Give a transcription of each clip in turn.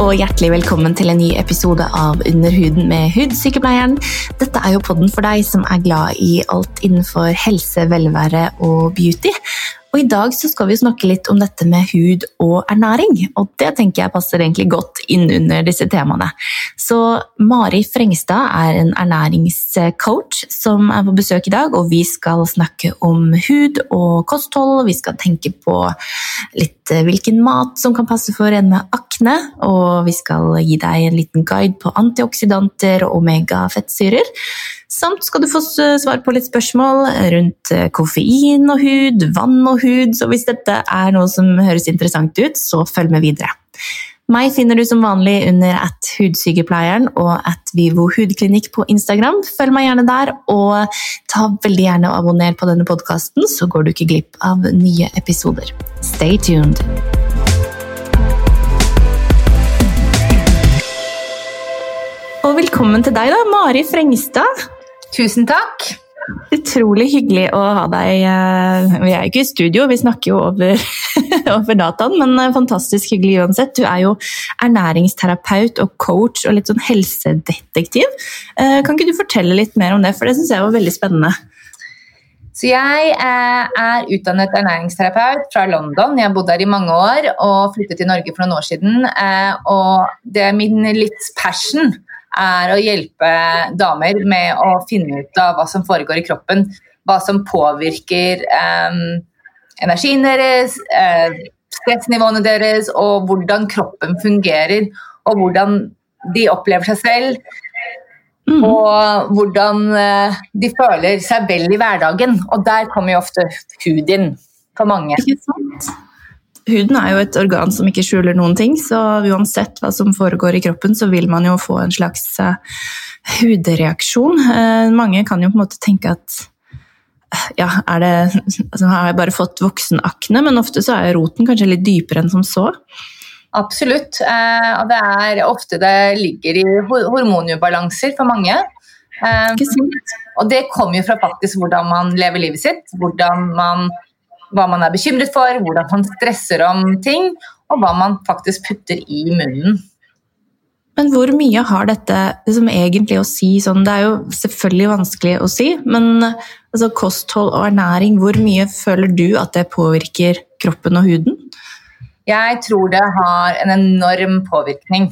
og hjertelig velkommen til en ny episode av Under huden med hudsykepleieren. Dette er jo podden for deg som er glad i alt innenfor helse, velvære og beauty. Og I dag så skal vi snakke litt om dette med hud og ernæring, og det tenker jeg passer egentlig godt inn under disse temaene. Så Mari Frengstad er en ernæringscoach som er på besøk i dag, og vi skal snakke om hud og kosthold. Vi skal tenke på litt eh, hvilken mat som kan passe for en med akne, og vi skal gi deg en liten guide på antioksidanter og omega-fettsyrer. Samt skal du få svar på litt spørsmål rundt eh, koffein og hud, vann og hud, så hvis dette er noe som høres interessant ut, så følg med videre. Meg finner du som vanlig under at hudsykepleieren og at Vivo hudklinikk på Instagram. Følg meg gjerne der, og ta veldig gjerne og abonner på denne podkasten, så går du ikke glipp av nye episoder. Stay tuned! Og velkommen til deg, da, Mari Frengstad. Tusen takk. Utrolig hyggelig å ha deg. Eh, vi er jo ikke i studio, vi snakker jo over, over dataen, men eh, fantastisk hyggelig uansett. Du er jo ernæringsterapeut og coach og litt sånn helsedetektiv. Eh, kan ikke du fortelle litt mer om det, for det syns jeg var veldig spennende. Så jeg er utdannet ernæringsterapeut fra London. Jeg har bodd der i mange år og flyttet til Norge for noen år siden. Og det er min litt passion er å hjelpe damer med å finne ut av hva som foregår i kroppen. Hva som påvirker um, energien deres, uh, stressnivåene deres, og hvordan kroppen fungerer. Og hvordan de opplever seg selv. Mm. Og hvordan uh, de føler seg vel i hverdagen. Og der kommer jo ofte hud inn for mange. Ikke sant? Huden er jo et organ som ikke skjuler noen ting, så uansett hva som foregår i kroppen, så vil man jo få en slags uh, hudreaksjon. Uh, mange kan jo på en måte tenke at uh, ja, er det, altså, har jeg bare fått voksenakne? Men ofte så er roten kanskje litt dypere enn som så. Absolutt. og det er ofte det ligger i hormonubalanser for mange. og det kommer jo fra faktisk hvordan man lever livet sitt, hvordan man hva man er bekymret for, hvordan man stresser om ting, og hva man faktisk putter i munnen. Men hvor mye har dette liksom egentlig å si? Sånn, det er jo selvfølgelig vanskelig å si, men altså, kosthold og ernæring, hvor mye føler du at det påvirker kroppen og huden? Jeg tror det har en enorm påvirkning.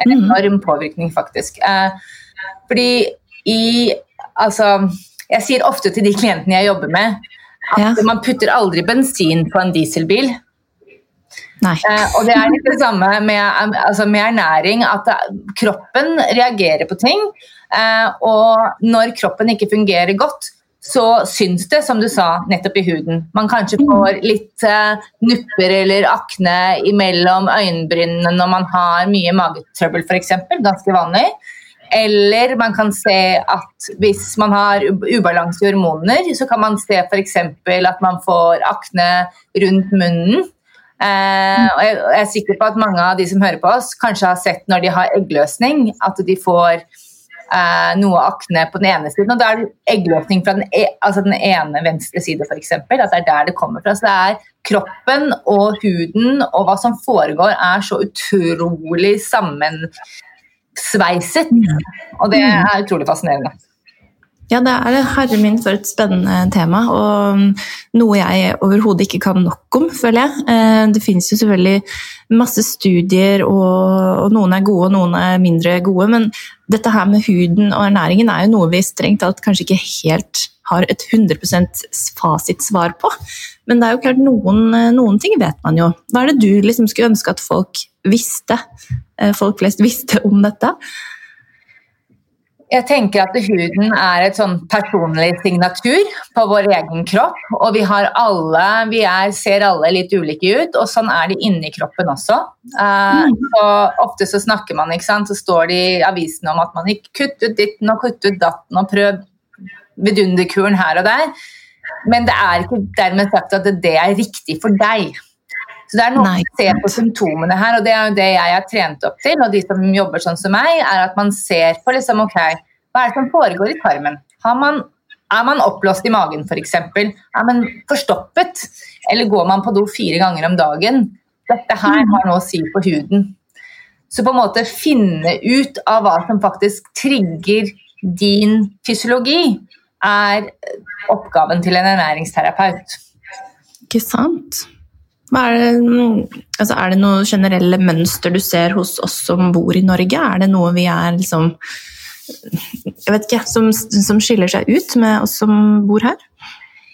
En mm. enorm påvirkning, faktisk. Eh, fordi i Altså, jeg sier ofte til de klientene jeg jobber med, at ja. man putter aldri bensin på en dieselbil. Eh, og det er litt det samme med, altså med ernæring, at kroppen reagerer på ting. Eh, og når kroppen ikke fungerer godt, så syns det, som du sa, nettopp i huden. Man kanskje mm. får litt eh, nupper eller akne imellom øyenbrynene når man har mye magetrøbbel, f.eks. Ganske vanlig. Eller man kan se at hvis man har ubalanse i hormoner, så kan man se f.eks. at man får akne rundt munnen. Eh, og jeg er sikker på at mange av de som hører på oss, kanskje har sett når de har eggløsning, at de får eh, noe akne på den ene siden. Og da er det eggløsning fra den, e altså den ene venstre side, f.eks. At det er der det kommer fra. Så det er kroppen og huden og hva som foregår, er så utrolig sammen sveiset. Og det mm. er utrolig fascinerende. Ja, det er. Herre min, for et spennende tema. Og noe jeg overhodet ikke kan nok om, føler jeg. Eh, det finnes jo selvfølgelig masse studier, og, noen er gode, og noen er mindre gode. Men dette her med huden og ernæringen er jo noe vi strengt tatt kanskje ikke helt har et 100% fasitsvar på. Men det er jo klart, noen, noen ting vet man jo. Hva er det du liksom skulle ønske at folk visste? Eh, folk flest visste om dette? Jeg tenker at huden er et sånn personlig signatur på vår egen kropp. Og vi har alle, vi er, ser alle litt ulike ut, og sånn er det inni kroppen også. Uh, så Ofte så snakker man, ikke sant, så står det i avisene om at man ikke kutter ut ditten og kutter ut datten og prøv vidunderkuren her og der. Men det er ikke dermed sagt at det er riktig for deg. Så det er noe Nei. å se på symptomene her, og det er jo det jeg er trent opp til. Og de som jobber sånn som meg, er at man ser på liksom, ok, hva er det som foregår i tarmen. Man, er man oppblåst i magen f.eks.? Er man forstoppet? Eller går man på do fire ganger om dagen? Dette her har noe å si på huden. Så på en måte finne ut av hva som faktisk trigger din fysiologi, er oppgaven til en ernæringsterapeut. Ikke sant. Er det, altså er det noe generelle mønster du ser hos oss som bor i Norge? Er det noe vi er liksom Jeg vet ikke, som, som skiller seg ut med oss som bor her?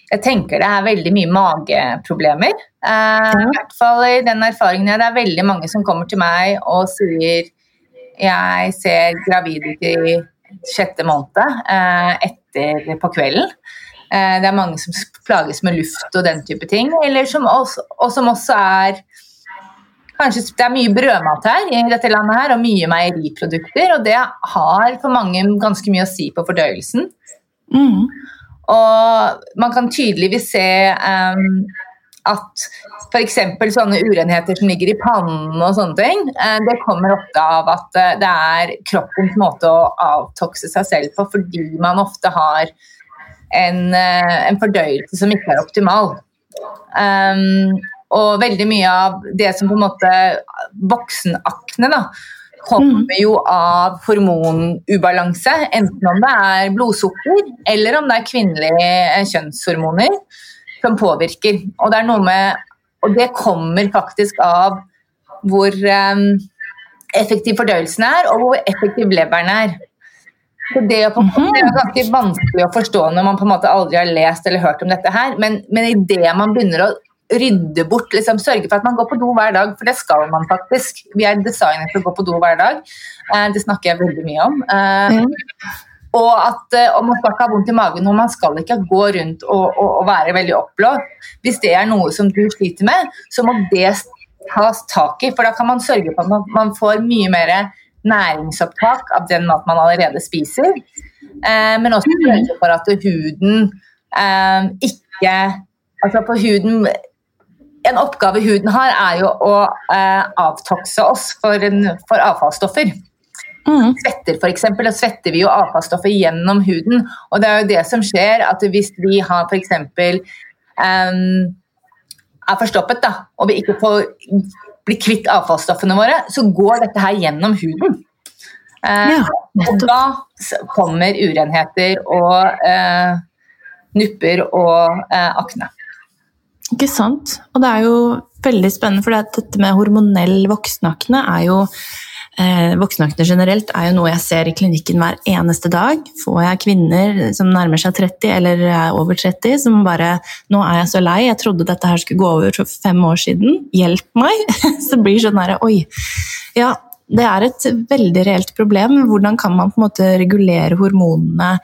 Jeg tenker det er veldig mye mageproblemer. Eh, I hvert fall i den erfaringen jeg Det er veldig mange som kommer til meg og sier jeg ser gravid ut i sjette måned eh, etter på kvelden. Eh, det er mange som plages med luft og den type ting. Som også, og som også er Kanskje det er mye brødmat her i dette landet her, og mye meieriprodukter. Og det har for mange ganske mye å si på fordøyelsen. Mm. Og man kan tydeligvis se um, at f.eks. sånne urenheter som ligger i pannen og sånne ting, uh, det kommer ofte av at uh, det er kroppens måte å avtokse seg selv på fordi man ofte har en, uh, en fordøyelse som ikke er optimal. Um, og veldig mye av det som på en måte voksenakne da, kommer mm. jo av hormonubalanse. Enten om det er blodsukker eller om det er kvinnelige eh, kjønnshormoner som påvirker. Og det, med, og det kommer faktisk av hvor um, effektiv fordøyelsen er, og hvor effektiv leveren er. Så det, er mhm. ganske vanskelig å forstå når man på en måte aldri har lest eller hørt om dette her, men, men idet man begynner å rydde bort, liksom, sørge for at man går på do hver dag, for det skal man faktisk. Vi er designet for å gå på do hver dag. Eh, det snakker jeg veldig mye om. Eh, mm. Og at og man skal ikke ha vondt i magen, og man skal ikke gå rundt og, og, og være veldig oppblåst. Hvis det er noe som du sliter med, så må det tas tak i. For da kan man sørge for at man får mye mer næringsopptak av den mat man allerede spiser. Eh, men også mm. sørge for at huden eh, ikke Altså på huden en oppgave huden har, er jo å eh, avtokse oss for, en, for avfallsstoffer. Mm. Svetter f.eks. Da svetter vi jo avfallsstoffer gjennom huden. Og det er jo det som skjer at hvis vi har f.eks. Um, er forstoppet da, og vi ikke får bli kvitt avfallsstoffene våre, så går dette her gjennom huden. Uh, ja, og da kommer urenheter og eh, nupper og eh, akne. Ikke sant. Og det er jo veldig spennende, for dette med hormonell voksenakne er jo eh, Voksenakne generelt er jo noe jeg ser i klinikken hver eneste dag. Får jeg kvinner som nærmer seg 30 eller er over 30 som bare 'Nå er jeg så lei, jeg trodde dette her skulle gå over for fem år siden. Hjelp meg!' Så blir sånn herre Oi. Ja, det er et veldig reelt problem. Hvordan kan man på en måte regulere hormonene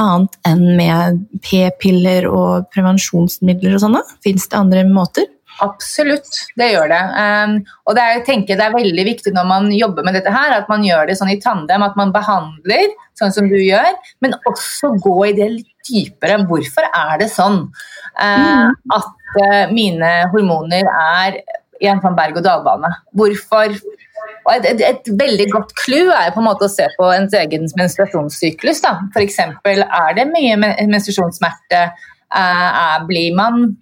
annet enn med p-piller og prevensjonsmidler og sånne? Fins det andre måter? Absolutt, det gjør det. Um, og det er, jeg tenker det er veldig viktig når man jobber med dette her, at man gjør det sånn i tandem, at man behandler sånn som du gjør, men også gå i det litt dypere. Hvorfor er det sånn uh, at uh, mine hormoner er i en sånn berg-og-dal-bane? Hvorfor og et, et, et, veldig godt clou er på en måte å se på ens egen menstruasjonssyklus. F.eks. er det mye menstruasjonssmerte? Uh, blir man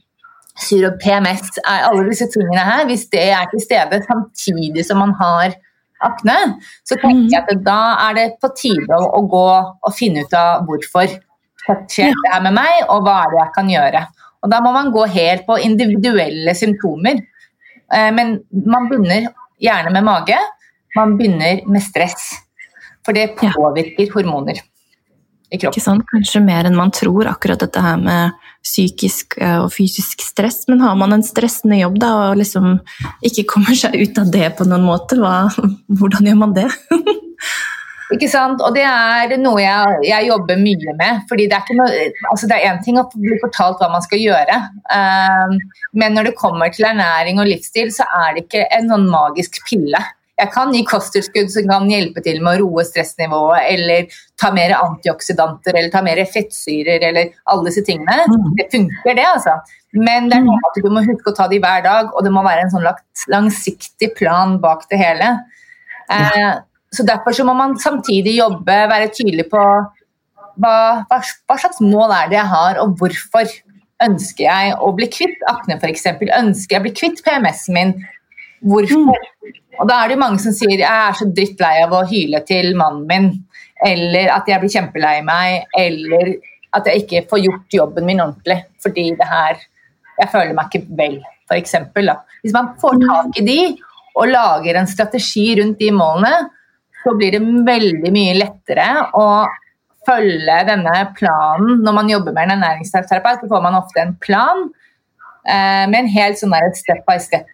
syr og PMS? Er alle disse tingene her, hvis det er til stede samtidig som man har akne, så tenker jeg at da er det på tide å, å gå og finne ut av hvorfor skjer det her med meg, og hva er det jeg kan gjøre. Og Da må man gå helt på individuelle symptomer. Uh, men man begynner gjerne med mage. Man begynner med stress. For det påvirker hormoner i kroppen. Ikke sant? Kanskje mer enn man tror, akkurat dette her med psykisk eh, og fysisk stress. Men har man en stressende jobb da, og liksom ikke kommer seg ut av det på noen måte, hva, hvordan gjør man det? Ikke sant? Og det er noe jeg, jeg jobber mye med. fordi Det er noe, altså det er én ting å bli fortalt hva man skal gjøre, um, men når det kommer til ernæring og livsstil, så er det ikke en sånn magisk pille. Jeg kan gi kosttilskudd som kan hjelpe til med å roe stressnivået, eller ta mer antioksidanter, eller ta mer fettsyrer, eller alle disse tingene. Mm. Det funker, det, altså. Men det er noe at du må huske å ta de hver dag, og det må være en sånn langsiktig plan bak det hele. Ja. Uh, så Derfor så må man samtidig jobbe, være tydelig på hva, hva, hva, slags mål er det jeg har, og hvorfor ønsker jeg å bli kvitt akne f.eks. Ønsker jeg å bli kvitt PMS-en min? Hvorfor? Og da er det mange som sier jeg er så drittlei av å hyle til mannen min, eller at jeg blir kjempelei meg, eller at jeg ikke får gjort jobben min ordentlig fordi det her Jeg føler meg ikke vel, f.eks. Hvis man får tak i de og lager en strategi rundt de målene, så blir det veldig mye lettere å følge denne planen. Når man jobber med en ernæringsterapeut, så får man ofte en plan eh, med en helt sånn step by step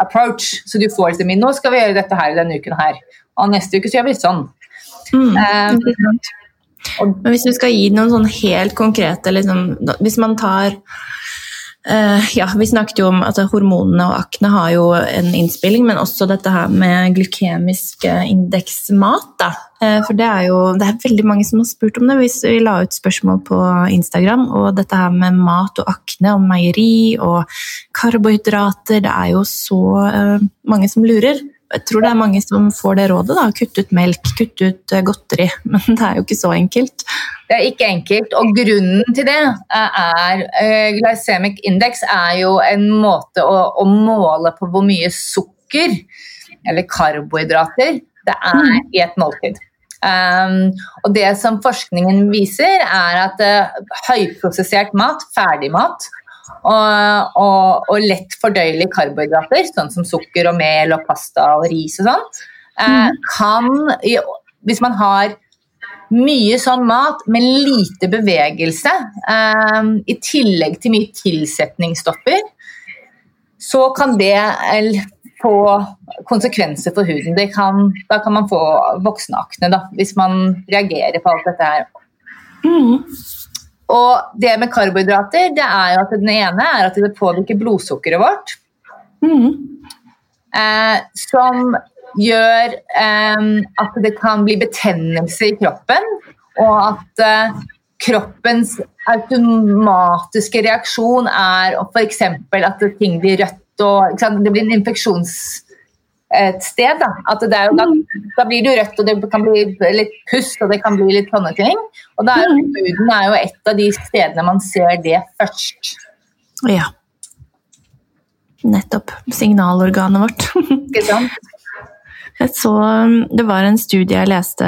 approach. Så du får liksom Nå skal vi gjøre dette her denne uken her, og neste uke så gjør vi sånn. Mm, um, men hvis du skal gi noen sånn helt konkrete liksom, Hvis man tar ja, Vi snakket jo om at hormonene og akne har jo en innspilling, men også dette her med glykemisk indeksmat. Da. Uh, for det er jo det er veldig mange som har spurt om det. Hvis vi la ut spørsmål på Instagram, og dette her med mat og akne og meieri og karbohydrater Det er jo så mange som lurer. Jeg tror det er mange som får det rådet. da, Kutte ut melk, kutte ut eh, godteri. Men det er jo ikke så enkelt. Det er ikke enkelt, og grunnen til det er uh, Glycemic index er jo en måte å, å, måle på hvor mye sukker, eller karbohydrater, det er mm. i et måltid. Um, og det som forskningen viser, er at uh, høyprosessert mat, ferdigmat, og, og, og lett fordøyelige karbohydrater, sånn som sukker og mel og pasta og ris og sånn, eh, mm. kan Hvis man har mye sånn mat med lite bevegelse, eh, i tillegg til mye tilsetningsstoffer, så kan det få konsekvenser for huden. Kan, da kan man få voksenakne da, hvis man reagerer på alt dette her. Mm. Og det med karbohydrater det er jo at den ene er at det påvirker blodsukkeret vårt. Mm. Eh, som gjør eh, at det kan bli betennelse i kroppen, og at eh, kroppens automatiske reaksjon er f.eks. at ting blir rødt og Det blir en infeksjons et sted. Da. At det er jo, da, da, blir det jo rødt, og det kan bli litt pust, og det kan bli litt sånne ting. Og da er mm. huden er jo et av de stedene man ser det først. Ja. Nettopp. Signalorganet vårt. Ikke sant? Jeg så Det var en studie jeg leste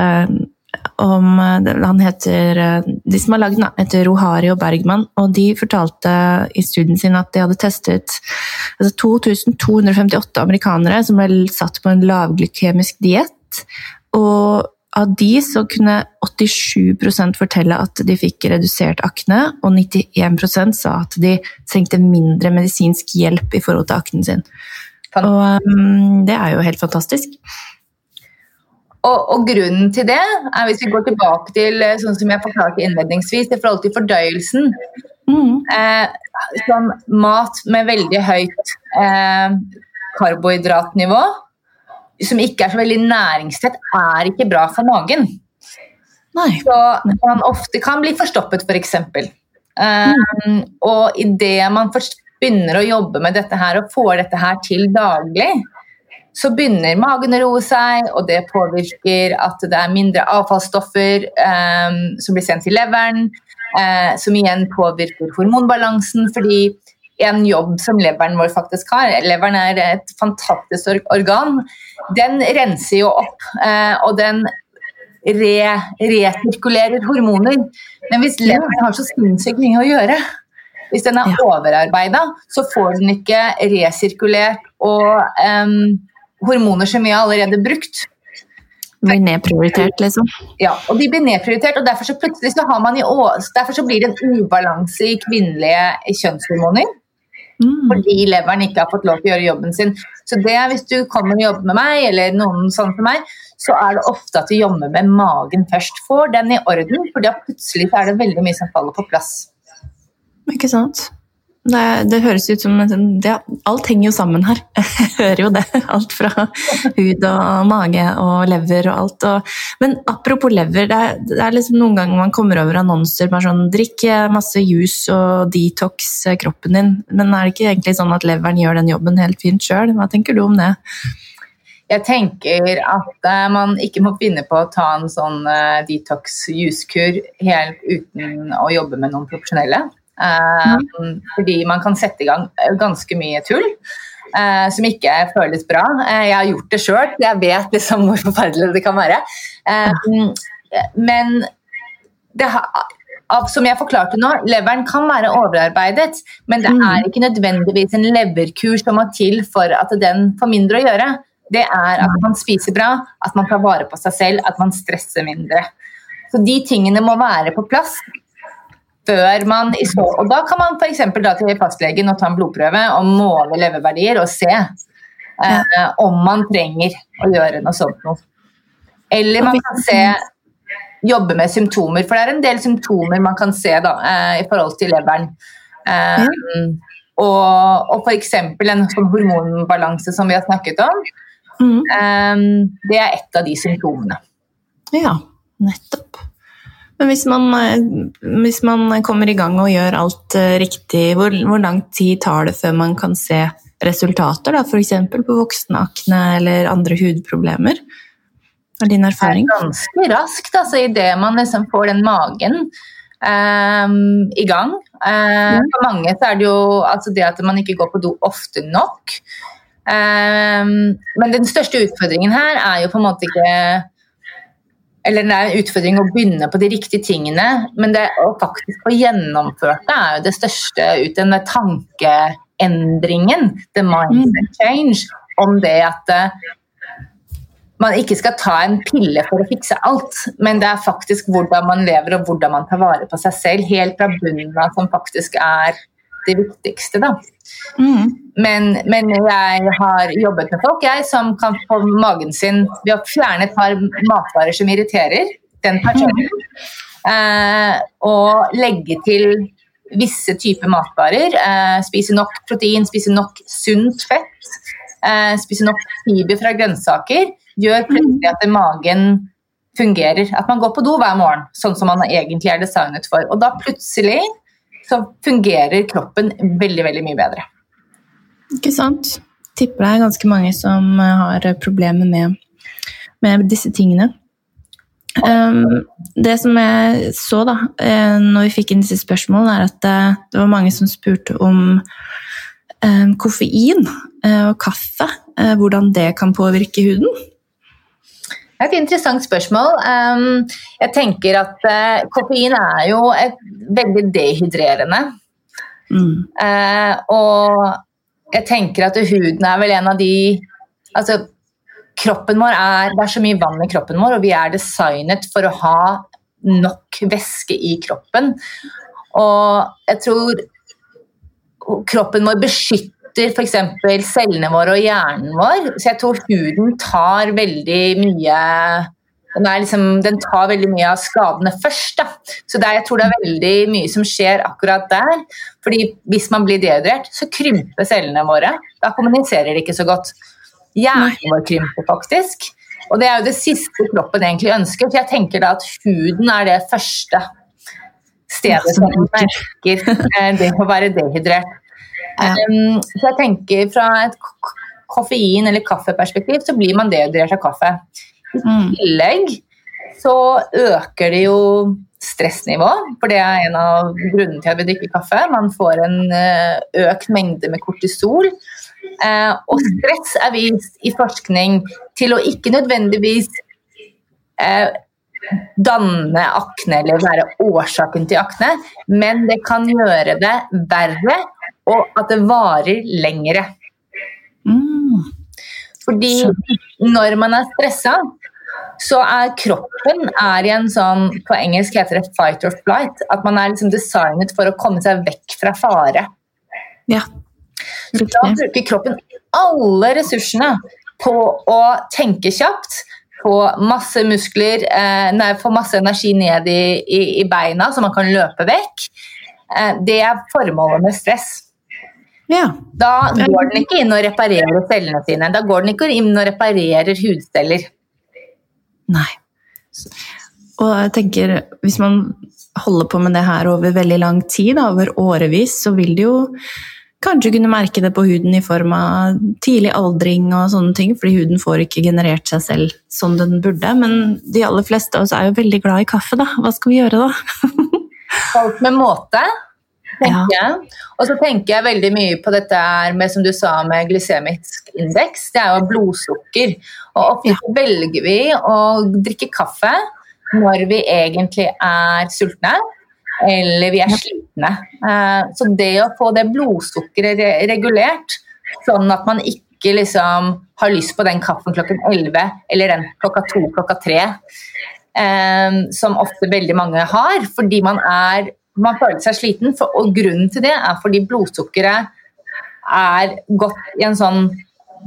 om Han heter De som har lagd den, heter Rohari og Bergman, og de fortalte i studien sin at de hadde testet altså 2258 amerikanere som ble satt på en lavglykemisk diett. Og av de så kunne 87% fortelle at de fikk redusert akne, og 91% sa at de trengte mindre medisinsk hjelp i forhold til aknen sin. Og um, det er jo helt fantastisk. Og, og, grunnen til det er, hvis vi går tilbake til eh, sånn som jeg forklarte innledningsvis, i forhold til fordøyelsen mm. eh, Som mat med veldig høyt eh, karbohydratnivå, som ikke er så veldig næringstett, er ikke bra for magen. Nei. Så man ofte kan bli forstoppet, f.eks. For eh, mm. Og idet man først begynner å jobbe med dette her og får dette her til daglig, så begynner magen å roe seg, og det påvirker at det er mindre avfallsstoffer um, som blir sendt til leveren, uh, som igjen påvirker hormonbalansen. fordi en jobb som leveren vår faktisk har, leveren er et fantastisk organ, den renser jo opp, uh, og den re resirkulerer hormoner. Men hvis leveren har så sinnssykt mye å gjøre, hvis den er overarbeida, så får den ikke resirkulert og um, hormoner som har allerede brukt. Blir nedprioritert, liksom? Ja, og de blir nedprioritert. og Derfor så plutselig så, har man i, derfor så blir det en ubalanse i kvinnelige kjønnshormoner. Mm. Fordi leveren ikke har fått lov til å gjøre jobben sin. Så det er hvis du kommer og jobber med meg, eller noen sånn for meg, så er det ofte at du jobber med magen først. Får den i orden, for da plutselig er det veldig mye som faller på plass. Ikke sant. Det, høres ut som det, Alt henger jo sammen her. Jeg hører jo det. Alt fra hud og mage og lever og alt. Og, men apropos lever, det er, det er, liksom noen ganger man kommer over annonser med sånn Drikk masse juice og detox kroppen din. Men er det ikke egentlig sånn at leveren gjør den jobben helt fint sjøl? Hva tenker du om det? Jeg tenker at uh, man ikke må finne på å ta en sånn uh, detox juicekur helt uten å jobbe med noen profesjonelle. Um, fordi man kan sette i gang ganske mye tull. eh, som ikke føles bra. Eh, jeg har gjort det sjøl, jeg vet liksom hvor forferdelig det kan være. Eh, men det har, som jeg forklarte nå, leveren kan være overarbeidet, men det er ikke nødvendigvis en leverkur som må til for at den får mindre å gjøre. Det er at man spiser bra, at man tar vare på seg selv, at man stresser mindre. Så de tingene må være på plass før man i så, Og da kan man f.eks. dra til fastlegen og ta en blodprøve og måle leververdier og se eh, om man trenger å gjøre noe sånt noe. Eller man kan se jobbe med symptomer, for det er en del symptomer man kan se da, eh, i forhold til leveren. Eh. Og, og f.eks. en sånn hormonbalanse som vi har snakket om. Mm. Eh, det er et av de symptomene. Ja, nettopp. Men hvis man, eh, hvis man, kommer i gang og gjør alt uh, riktig, hvor, hvor, lang tid tar det før man kan se resultater? F.eks. på voksenakne eller andre hudproblemer? Er din erfaring? Det er ganske raskt, altså, idet man liksom får den magen um, i gang. Uh, mm. For mange så er det jo altså det at man ikke går på do ofte nok. Um, men den største utfordringen her er jo på en måte ikke eller det er en utfordring å begynne på de riktige tingene, men det å faktisk få gjennomført det er jo det største ut den tankeendringen, the mindset mm. change, om det at eh, man ikke skal ta en pille for å fikse alt, men det er faktisk hvordan man lever og hvordan man tar vare på seg selv, helt fra bunnen av, som faktisk er det viktigste. da. Mm. Men, men, jeg har jobbet med folk jeg, som kan få magen sin ved å fjerne et par matvarer som irriterer den personen, mm. eh, og legge til visse typer matvarer. Eh, spise nok protein, spise nok sunt fett, eh, spise nok fiber fra grønnsaker. Gjør plutselig at magen fungerer. At man går på do hver morgen, sånn som man egentlig er designet for. Og da plutselig så fungerer kroppen veldig, veldig mye bedre. Ikke sant. Tipper det er ganske mange som eh, har problemer med, med disse tingene. Um, det som jeg så da uh, når vi fikk inn disse spørsmålene, er at det, eh, det var mange som spurte om um, koffein og kaffe. Hvordan det kan påvirke huden. Det er et interessant spørsmål. Um, jeg tenker at uh, koffein er jo et veldig dehydrerende. Mm. Uh, og jeg tenker at huden er vel en av de Altså, kroppen vår er Det er så mye vann i kroppen vår, og vi er designet for å ha nok væske i kroppen. Og jeg tror kroppen vår beskytter beskytter f.eks. cellene våre og hjernen vår. Så jeg tror huden tar veldig mye den, liksom, den, tar veldig mye av skadene først. Da. Så er, jeg tror det er veldig mye som skjer akkurat der. Fordi hvis man blir dehydrert, så krymper cellene våre. Da kommuniserer de ikke så godt. Hjernen vår krymper faktisk. Og det er jo det siste kroppen egentlig ønsker. For jeg tenker da at huden er det første stedet som merker eh, det å være dehydrert. Um, så jeg tenker fra et koffein- eller kaffeperspektiv så blir man dehydrert av kaffe. I mm. tillegg så øker det jo stressnivå, for det er en av grunnene til at vi drikker kaffe. Man får en eh, økt mengde med kortisol. Eh, og stress er vist i forskning til å ikke nødvendigvis eh, danne akne eller være årsaken til akne, men det kan gjøre det verre og at det varer lengre. Mm. Fordi når man er stressa, så er kroppen er i en sånn På engelsk heter det 'fight or flight'. At man er liksom designet for å komme seg vekk fra fare. Ja. Så da bruker kroppen alle ressursene på å tenke kjapt, få masse muskler, eh, nei, få masse energi ned i, i, i beina så man kan løpe vekk. Eh, det er formålet med stress. Ja. Da går den ikke inn og reparerer cellene sine. Da går den ikke inn og reparerer hudceller. Nei. Og jeg tenker, hvis man holder på med det her over veldig lang tid, over årevis, så vil det jo kanskje kunne merke det på huden i form av tidlig aldring og sånne ting, fordi huden får ikke generert seg selv som den burde. Men de aller fleste av oss er jo veldig glad i kaffe, da. Hva skal vi gjøre da? Alt med måte. Tenker jeg. Og så tenker jeg veldig mye på dette med, som du sa, med glysemisk indeks. Det er jo blodsukker. Og ofte ja. velger vi å drikke kaffe når vi egentlig er sultne eller vi er slitne. Eh, så det å få det blodsukkeret regulert, sånn at man ikke liksom har lyst på den kaffen klokken 11 eller den klokka 2, klokka 3, eh, som ofte veldig mange har, fordi man, er, man føler seg sliten. og grunnen til det er fordi blodsukkeret er gått i en sånn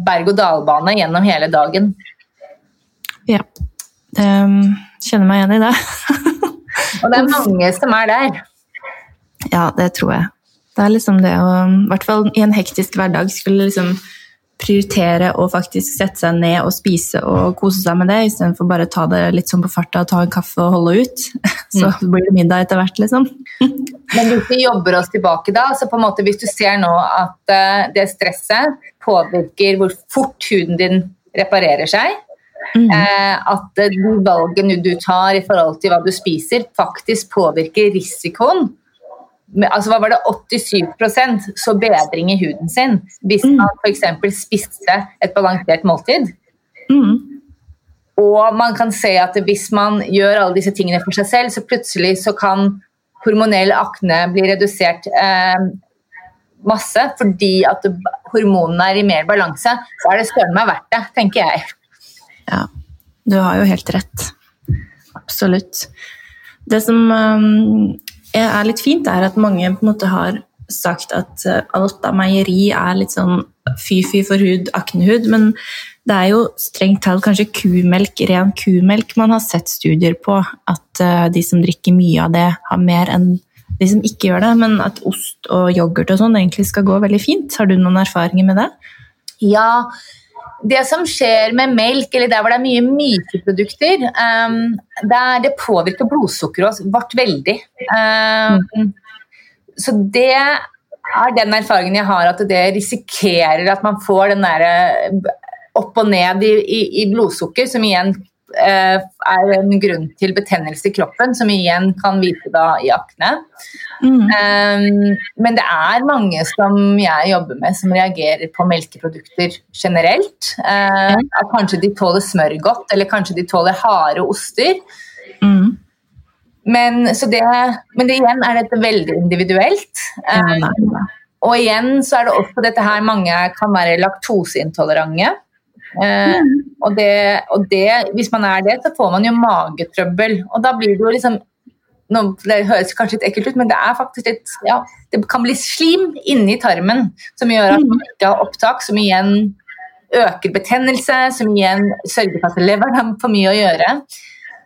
berg-og-dal-bane gjennom hele dagen. Ja. Det, kjenner meg igjen i det. Og det er mange som er der. Ja, det tror jeg. Det er liksom det å, i hvert fall i en hektisk hverdag, skulle liksom prioritere å faktisk sette seg ned og spise og kose seg med det, istedenfor bare å ta det litt sånn på farta og ta en kaffe og holde ut. Så mm. blir det middag etter hvert, liksom. Men hvis vi jobber oss tilbake da, så på en måte hvis du ser nå at eh, det stresset påvirker hvor fort huden din reparerer seg, Mm. Eh, at de valgene du tar i forhold til hva du spiser, faktisk påvirker risikoen. Altså, hva var det 87% så bedring i huden sin hvis mm. man f.eks. spiste et balansert måltid. Mm. Og man kan se at hvis man gjør alle disse tingene for seg selv, så plutselig så kan hormonell akne bli redusert eh, masse fordi at hormonene er i mer balanse. Så er det søren meg verdt det, tenker jeg. Ja, du har jo helt rett. Absolutt. Det som um, er litt fint, er at mange på en måte har sagt at uh, alt av meieri er litt sånn fy-fy for hud, aknehud, men det er jo strengt talt kanskje kumelk, ren kumelk man har sett studier på. At uh, de som drikker mye av det, har mer enn de som ikke gjør det. Men at ost og yoghurt og sånn egentlig skal gå veldig fint. Har du noen erfaringer med det? Ja, det som skjer med melk, eller der hvor det er mye myke produkter, um, der det påvirker blodsukkeret vårt veldig. Um, så det er den erfaringen jeg har, at det risikerer at man får den derre opp og ned i, i, i blodsukker, som igjen Eh, er en grunn til betennelse i kroppen, som igjen kan vise da i akne. Mm. Um, men det er mange som jeg jobber med som reagerer på melkeprodukter generelt. Uh, at kanskje de tåler smør godt, eller kanskje de tåler harde oster. Mm. Men, det, men det, igjen er dette veldig individuelt. Um, og igjen så er det også dette her mange kan være laktoseintolerante. Eh, og, det, og, det, hvis man er det, så får man jo magetrøbbel. Og da blir det jo liksom nå, Det høres kanskje litt ekkelt ut, men det er faktisk litt ja, Det kan bli slim inni tarmen som gjør at man ikke har opptak, som igjen øker betennelse, som igjen sørger for at leveren har for mye å gjøre.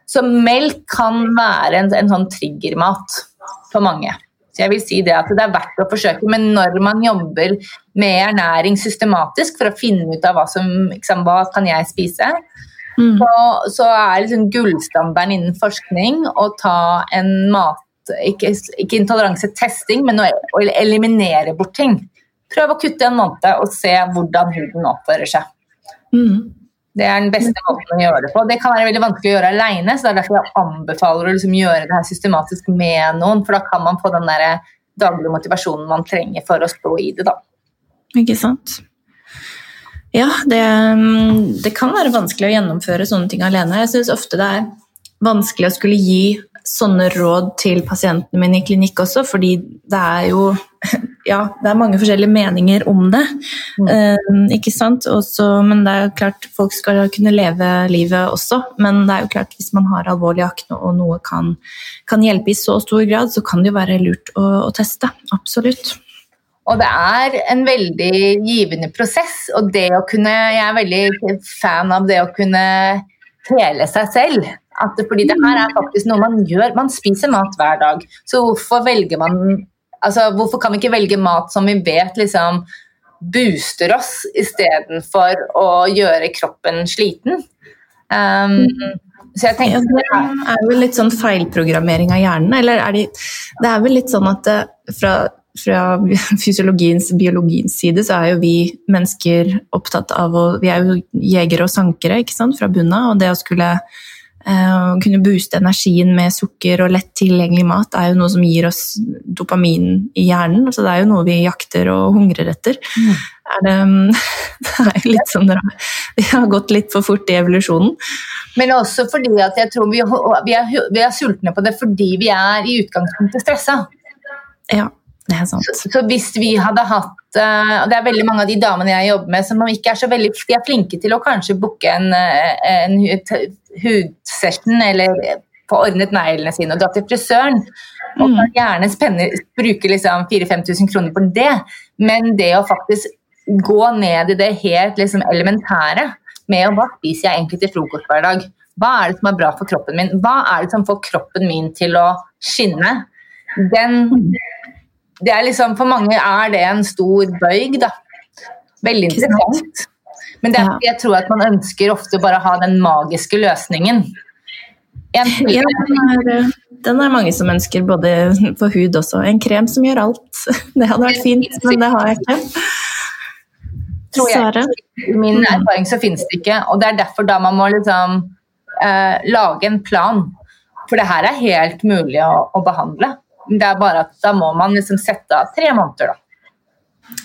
Så melk kan være en, en sånn triggermat for mange. Så jeg vil si det at det er verdt å forsøke, men når man jobber med ernæring systematisk for å finne ut av hva som liksom, hva kan jeg spise, mm. så, så, er liksom gullstandarden innen forskning å ta en mat ikke, ikke intoleransetesting, men å, å eliminere bort ting. Prøv å kutte en måned og se hvordan huden oppfører seg. Mm. Det er den beste måten å gjøre det på. Det kan være veldig vanskelig å gjøre alene, så det er derfor jeg anbefaler å liksom gjøre det her systematisk med noen, for da kan man få den der daglige motivasjonen man trenger for å stå i det, da. Ikke sant. Ja, det, det kan være vanskelig å gjennomføre sånne ting alene. Jeg syns ofte det er vanskelig å skulle gi sånne råd til pasientene mine i klinikk også, fordi det er jo ja, det er mange forskjellige meninger om det. Mm. Uh, ikke sant? Også, men det er jo klart, folk skal kunne leve livet også. Men det er jo klart, hvis man har alvorlig akne og noe kan, kan hjelpe i så stor grad, så kan det jo være lurt å, å teste. Absolutt. Og det er en veldig givende prosess. Og det å kunne Jeg er veldig fan av det å kunne hele seg selv. At, fordi det her er faktisk noe man gjør. Man spiser mat hver dag. Så hvorfor velger man Altså, hvorfor kan vi ikke velge mat som vi vet liksom booster oss, istedenfor å gjøre kroppen sliten? Um, så jeg tenker Det er vel litt sånn feilprogrammering av hjernen, eller er det Det er vel litt sånn at det, eh, fra, fra fysiologiens, biologiens side, så er jo vi mennesker opptatt av å Vi er jo jegere og sankere, ikke sant, fra bunnen av, og det å skulle Å kunne booste energien med sukker og lett tilgjengelig mat er jo noe som gir oss dopamin i hjernen. Så det er jo noe vi jakter og hungrer etter. Mm. Er det, det, er jo litt sånn Vi har gått litt for fort i evolusjonen. Men også fordi at jeg tror vi, vi, er, vi er sultne på det fordi vi er i utgangspunktet stressa. Ja. Så, så hvis vi hadde hatt uh, Det er veldig mange av de damene jeg jobber med som ikke er så veldig de er flinke til å kanskje booke en, eh, en hudsession eller få ordnet neglene sine og dra til frisøren. Og mm. kan gjerne spenne, bruke liksom 4000-5000 kroner på det, men det å faktisk gå ned i det helt liksom elementære med å hva spiser jeg egentlig til frokost hver dag? Hva er det som er bra for kroppen min? Hva er det som får kroppen min til å skinne? Den det er liksom, For mange er det en stor bøyg, da. Veldig interessant. Men det er, jeg tror at man ønsker ofte bare å ha den magiske løsningen. ja, den er, den er, mange som ønsker, både på hud også. En krem som gjør alt. Det hadde vært fint, men det har jeg ikke. Tror jeg. I min mm. erfaring så finnes det ikke. Og det er derfor da man må liksom eh, lage en plan. For det her er helt mulig å, å behandle. Det er bare at da må man liksom sette av tre måneder, da.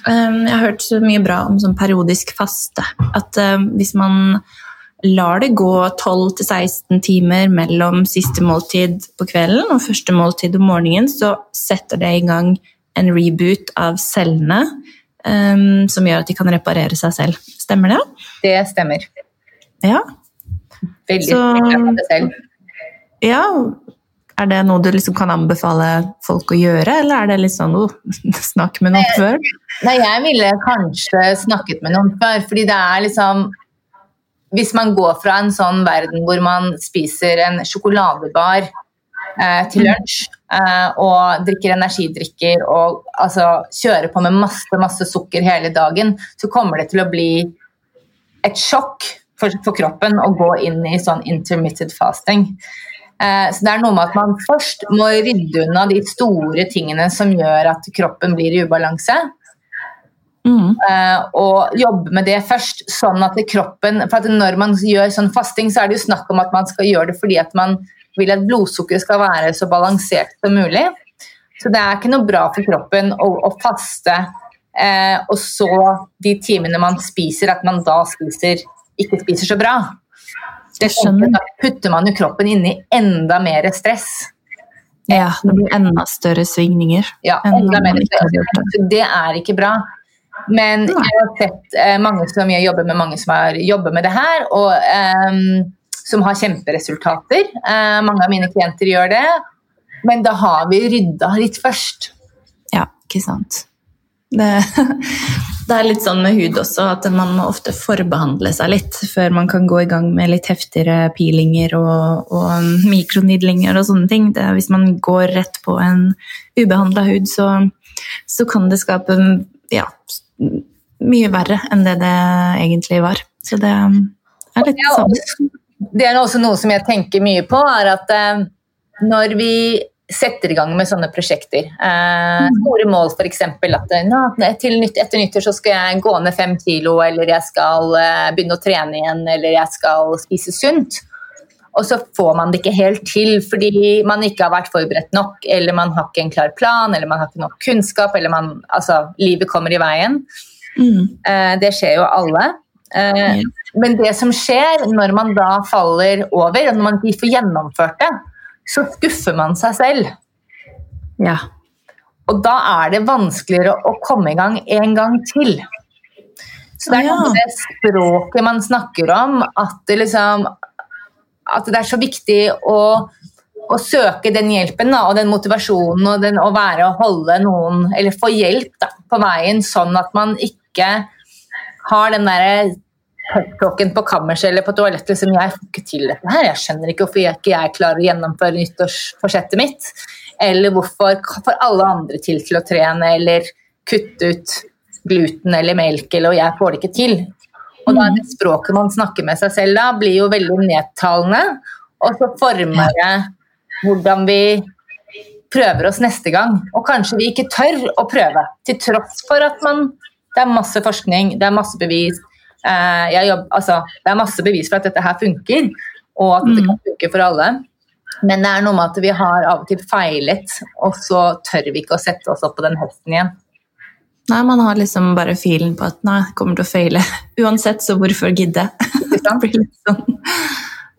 Um, jeg har hørt så mye bra om sånn periodisk faste. At um, hvis man lar det gå 12-16 timer mellom siste måltid på kvelden og første måltid om morgenen, så setter det i gang en reboot av cellene um, som gjør at de kan reparere seg selv. Stemmer det? Det stemmer. Ja. Veldig så, det selv. Ja, er det noe du liksom kan anbefale folk å gjøre, eller er det litt sånn oh, snakk med noen før? Nei, jeg ville kanskje snakket med noen før, fordi det er liksom Hvis man går fra en sånn verden hvor man spiser en sjokoladebar eh, til mm. lunsj eh, og drikker energidrikker og altså, kjører på med masse, masse sukker hele dagen, så kommer det til å bli et sjokk for, for kroppen å gå inn i sånn intermittent fasting. Eh, så det er noe med at man først må rydde unna de store tingene som gjør at kroppen blir i ubalanse. Mm. Eh, og jobbe med det først, sånn at kroppen For at når man gjør sånn fasting, så er det jo snakk om at man skal gjøre det fordi at man vil at blodsukkeret skal være så balansert som mulig. Så det er ikke noe bra for kroppen å, å faste, eh, og så de timene man spiser, at man da spiser, ikke spiser så bra. Det skjønner. Da putter man jo kroppen inn i enda mer stress. Ja, det blir enda større svingninger. Ja, enda mer stress. Det er ikke bra. Men jeg har sett eh, mange som jeg jobber med, mange som har jobbet med det her, og um, som har kjemperesultater. Uh, mange av mine klienter gjør det. Men da har vi rydda litt først. Ja, ikke sant. Det, det, er litt sånn med hud også, at man må ofte forbehandle seg litt før man kan gå i gang med litt heftigere peelinger og, og mikronidlinger og sånne ting. Det, hvis man går rett på en ubehandla hud, så, så, kan det skape ja, mye verre enn det det egentlig var. Så det er litt sånn. Det er også noe som jeg tenker mye på, er at eh, når vi setter i gang med sånne prosjekter. Eh, mm. store mål f.eks. at nå, nytt, etter nyttår så skal jeg gå ned fem kilo, eller jeg skal eh, begynne å trene igjen, eller jeg skal spise sunt. Og så får man det ikke helt til fordi man ikke har vært forberedt nok, eller man har ikke en klar plan, eller man har ikke nok kunnskap, eller man, altså, livet kommer i veien. Mm. Eh, det skjer jo alle. Eh, men det som skjer når man da faller over, og når man ikke får gjennomført det, så skuffer man seg selv. Ja. Og da er det vanskeligere å komme i gang en gang til. Så det er noe med det språket man snakker om, at det, liksom, at det er så viktig å, å søke den hjelpen da, og den motivasjonen og den, å være og holde noen, eller få hjelp da, på veien, sånn at man ikke har den derre peptalken på kammerset eller på toalettet liksom, jeg får ikke til dette her. Jeg skjønner ikke hvorfor jeg ikke jeg klarer å gjennomføre nyttårsforsettet mitt. Eller hvorfor får alle andre til til å trene eller kutte ut gluten eller melk, eller, og jeg får det ikke til. Og da er det språket man snakker med seg selv da, blir jo veldig nedtalende. Og så former det hvordan vi prøver oss neste gang. Og kanskje vi ikke tør å prøve, til tross for at man Det er masse forskning, det er masse bevis, jobb, altså, det er masse bevis for at dette her funker, og at det Mm. kan funke for alle. Men det er noe med at vi har av og til feilet, og så tør vi ikke å sette oss opp på den hesten igjen. Nei, man har liksom bare filen på at nei, kommer til å feile uansett, så hvorfor gidde? Det blir litt sånn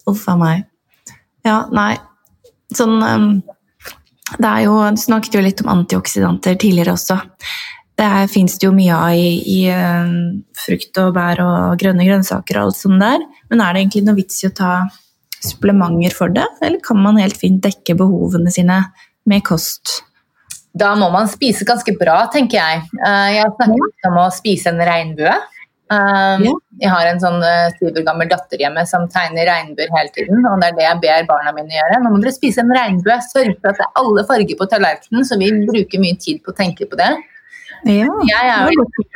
Uff a meg. Ja, nei. Sånn um, Det er jo Du snakket jo litt om antioksidanter tidligere også. Det fins det jo mye av i, i um, frukt og bær og grønne grønnsaker og alt sånt der. Men er det egentlig noe vits i å ta supplementer for det, eller kan man helt fint dekke behovene sine med kost? Da må man spise ganske bra, tenker jeg. Eh, Jeg snakker litt om å spise en regnbue. Um. Jeg har en sånn eh, syv år gammel datter hjemme som tegner regnbuer hele tiden. og Det er det jeg ber barna mine gjøre. Nå må dere spise en regnbue. Sørg for at det er alle farger på tallerkenen, så vi bruker mye tid på å tenke på det. Ja, Jeg er jo litt,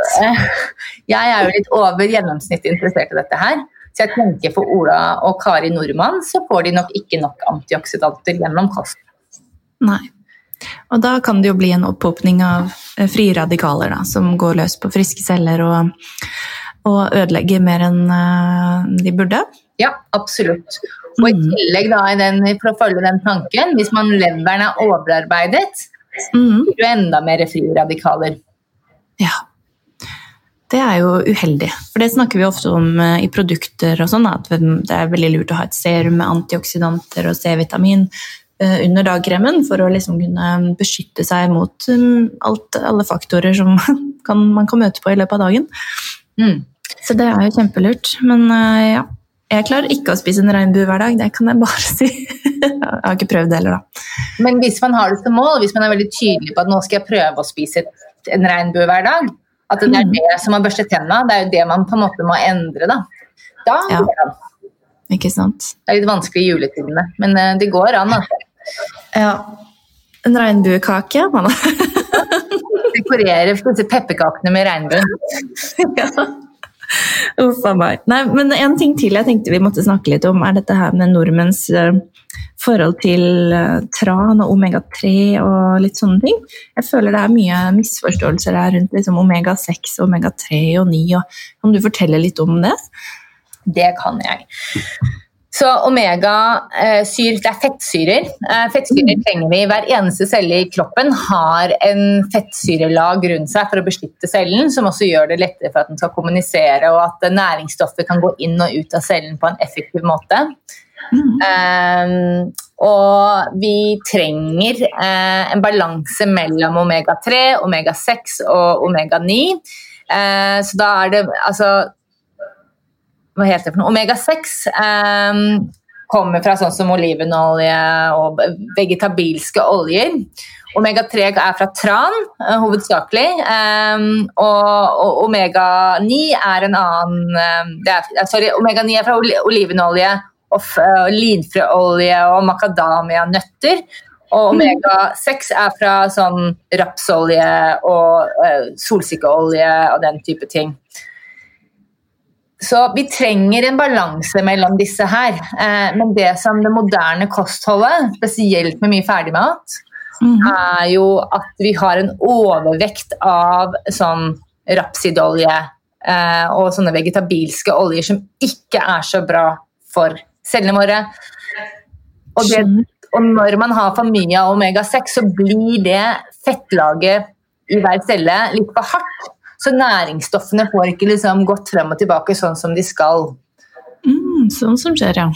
jeg er jo litt over gjennomsnittet interessert i dette her. Så jeg tenker for Ola og Kari Nordmann så får de nok ikke nok antioksidanter gjennom kost. Nei. Og da kan det jo bli en opphopning av eh, frie radikaler da, som går løs på friske celler og, og ødelegger mer enn eh, de burde. Ja, absolutt. Og i Mm. tillegg da, i den, for å følge den tanken, hvis man leveren er overarbeidet, Mhm. blir det enda mer frie radikaler. Ja. Det er jo uheldig, for det snakker vi ofte om eh, i produkter og sånn, at det er veldig lurt å ha et serum med antioksidanter og C-vitamin eh, under dagkremen for å liksom kunne beskytte seg mot alt, alle faktorer som kan, man kan møte på i løpet av dagen. Mm. Så det er jo kjempelurt. Men eh, ja, jeg klarer ikke å spise en regnbue hver dag, det kan jeg bare si. jeg har ikke prøvd det heller, da. Men hvis man har det som mål, hvis man er veldig tydelig på at nå skal jeg prøve å spise et- en regnbue hver dag, at det er Mhm. det som har børstet tennene. det er jo det man på en måte må endre, da. Da Ja. går det an. Ikke sant? Det er litt vanskelig i juletidene, men eh, det går an. Altså. Ja. En regnbuekake, man. Dekorere disse pepperkakene med regnbuen. ja. Uff a meg. Nei, men en ting til jeg tenkte vi måtte snakke litt om, er dette her med nordmenns eh, forhold til eh, tran og omega-3 og litt sånne ting. Jeg føler det er mye misforståelser der rundt liksom omega-6 og omega-3 og 9. Og, kan du fortelle litt om det? Det kan jeg. Så omega-syr, det er fettsyrer. Eh, Fettsyrer trenger vi. Hver eneste celle i kroppen har en fettsyrelag rundt seg for å beskytte cellen, som også gjør det lettere for at den skal kommunisere, og at næringsstoffer kan gå inn og ut av cellen på en effektiv måte. Eh, og vi trenger uh, en balanse mellom omega-3, omega-6 og omega-9. Uh, så da er det altså hva heter det for noe? Omega-6 um, kommer fra sånn som olivenolje og vegetabilske oljer. Omega-3 er fra tran, eh, hovedsakelig. Um, og, og omega-9 er en annen um, er, Sorry, omega-9 er fra oli olivenolje og f- eh, linfrøolje og macadamia-nøtter. Og omega-6 er fra sånn rapsolje og eh, solsikkeolje og den type ting. Så vi trenger en balanse mellom disse her. Eh, men det som det moderne kostholdet, spesielt med mye ferdigmat, Mhm. er jo at vi har en overvekt av sånn rapsidolje eh, og sånne vegetabilske oljer som ikke er så bra for cellene våre. Og, det, og når man har for mye av omega-6, så blir det fettlaget i hver celle litt for hardt. Så næringsstoffene får ikke liksom gått frem og tilbake sånn som de skal. Mm, sånn som skjer, ja.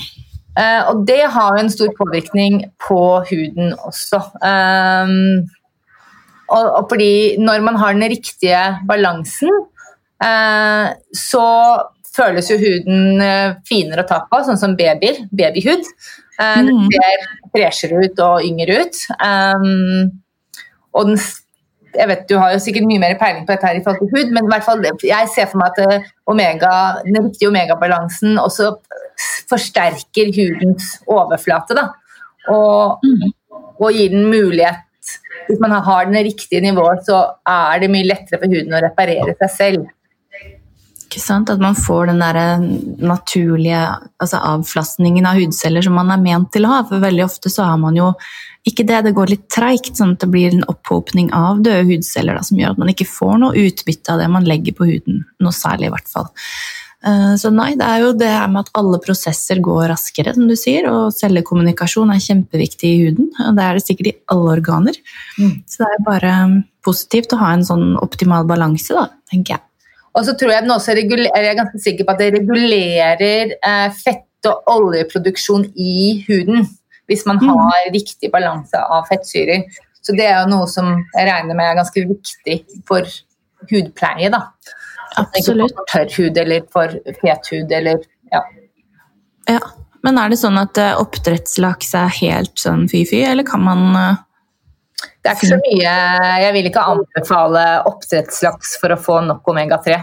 Uh, og det har jo en stor påvirkning på huden også. Um, og, og fordi når man har den riktige balansen, uh, så føles jo huden eh, finere å ta på, sånn som babyer, babyhud. Eh, Den Mm. ser freshere ut og yngre ut. Um, og den jeg vet Du har jo sikkert mye mer peiling på dette her i forhold til hud, men i hvert fall, jeg ser for meg at omega, den riktige omegabalansen også forsterker hudens overflate. Da. Og, Mm. og gir den mulighet Hvis man har den riktige nivået, så er det mye lettere for huden å reparere seg selv. Ikke sant? At man får den der naturlige altså avflastningen av hudceller som man er ment til å ha. For veldig ofte så har man jo ikke det. Det går litt treigt, sånn at det blir en opphopning av døde hudceller da, som gjør at man ikke får noe utbytte av det man legger på huden. Noe særlig, i hvert fall. Eh, så nei, det er jo det her med at alle prosesser går raskere, som du sier, og cellekommunikasjon er kjempeviktig i huden. og Det er det sikkert i alle organer. Mm. Så det er bare positivt å ha en sånn optimal balanse, da, tenker jeg. Og så tror jeg den også regulerer, jeg er ganske sikker på at det regulerer eh, fett- og oljeproduksjon i huden. Hvis man mm. har riktig balanse av fettsyrer. Så det er jo noe som jeg regner med er ganske viktig for hudpleie. da. Absolutt. Ikke for tørr hud eller for fet hud eller ja. ja. Men er det sånn at eh, oppdrettslaks er helt sånn fy-fy, eller kan man uh, Det er ikke så mye Jeg vil ikke anbefale oppdrettslaks for å få nok omega-3.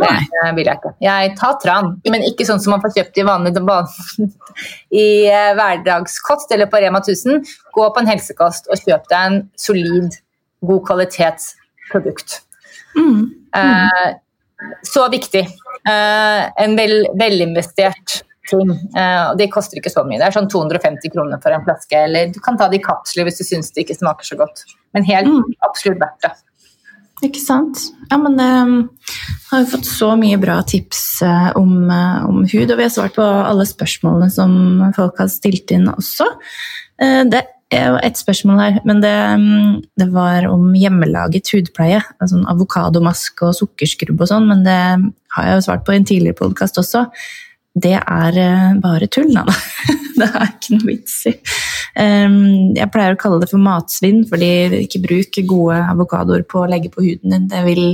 Det vil jeg ikke. Jeg tar tran, men ikke sånn som man får kjøpt i vanlig i eh, hverdagskost eller på Rema 1000. Gå på en helsekost og kjøp deg en solid, god kvalitetsprodukt. Mm. Mm. Eh, så viktig. Eh, en vel, velinvestert ting. Eh, det koster ikke så mye. Det er sånn 250 kroner for en flaske. Eller du kan ta det i kapsler hvis du syns det ikke smaker så godt. Men helt mm. absolutt verdt det. Ikke sant. Ja, men um, har jo fått så mye bra tips uh, om, uh, om, hud, og vi har svart på alle spørsmålene som folk har stilt inn også. Uh, det er jo ett spørsmål her, men det, um, det, var om hjemmelaget hudpleie. Altså Avokadomaske og sukkerskrubb og sånn, men det har jeg jo svart på i en tidligere podkast også det er eh, bare tull, da. det er ikke noe vits i. Jeg pleier å kalle det for matsvinn, fordi ikke bruk gode avokadoer på å legge på huden din. Det vil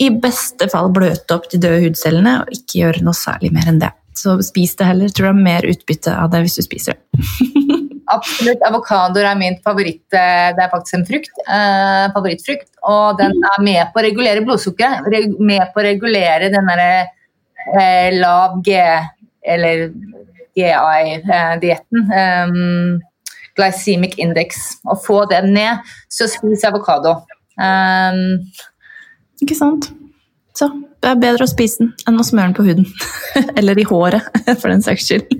i beste fall bløte opp de døde hudcellene og ikke gjøre noe særlig mer enn det. Så spis det heller. Tror du har mer utbytte av det hvis du spiser det. Absolutt. Avokadoer er min favoritt. Det er faktisk en frukt. Eh, favorittfrukt. Og den er med på å regulere blodsukkeret. Med på å regulere den derre eh, lav G, eller GI-dietten. Um, glycemic index. og få den ned, så spis avokado. Um, ikke sant. Så det er bedre å spise den enn å smøre den på huden. Eller i håret, for den saks skyld.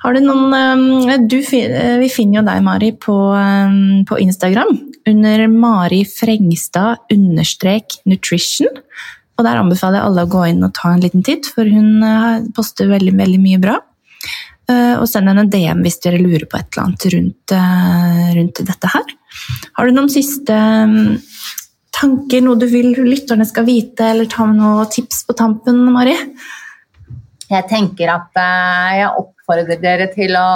Har du noen du, Vi finner jo deg, Mari, på, på Instagram under Mari Frengstad understrek nutrition. Og der anbefaler jeg alle å gå inn og ta en liten titt, for hun eh, poster veldig, veldig mye bra. Eh, og send henne en DM hvis dere lurer på et eller annet rundt, eh, rundt dette her. Har du noen siste mm, tanker, noe du vil lytterne skal vite, eller ta med noen tips på tampen, Mari? Jeg tenker at jeg oppfordrer dere til å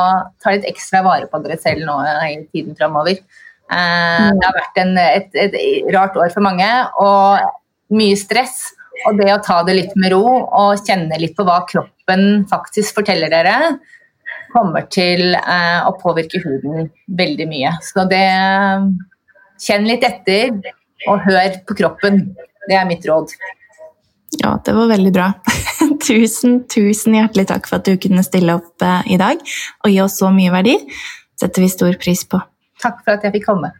ta litt ekstra vare på dere selv nå i tiden framover. Mm. Det har vært en, et, et, rart år for mange, og mye stress. Og det å ta det litt med ro og kjenne litt på hva kroppen faktisk forteller dere, kommer til eh, å påvirke huden veldig mye. Så det Kjenn litt etter, og hør på kroppen. Det er mitt råd. Ja, det var veldig bra. tusen, tusen hjertelig takk for at du kunne stille opp eh, i dag og gi oss så mye verdi. setter vi stor pris på. Takk for at jeg fikk komme.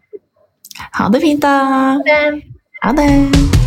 Ha det fint, da. Ha det. Ha det.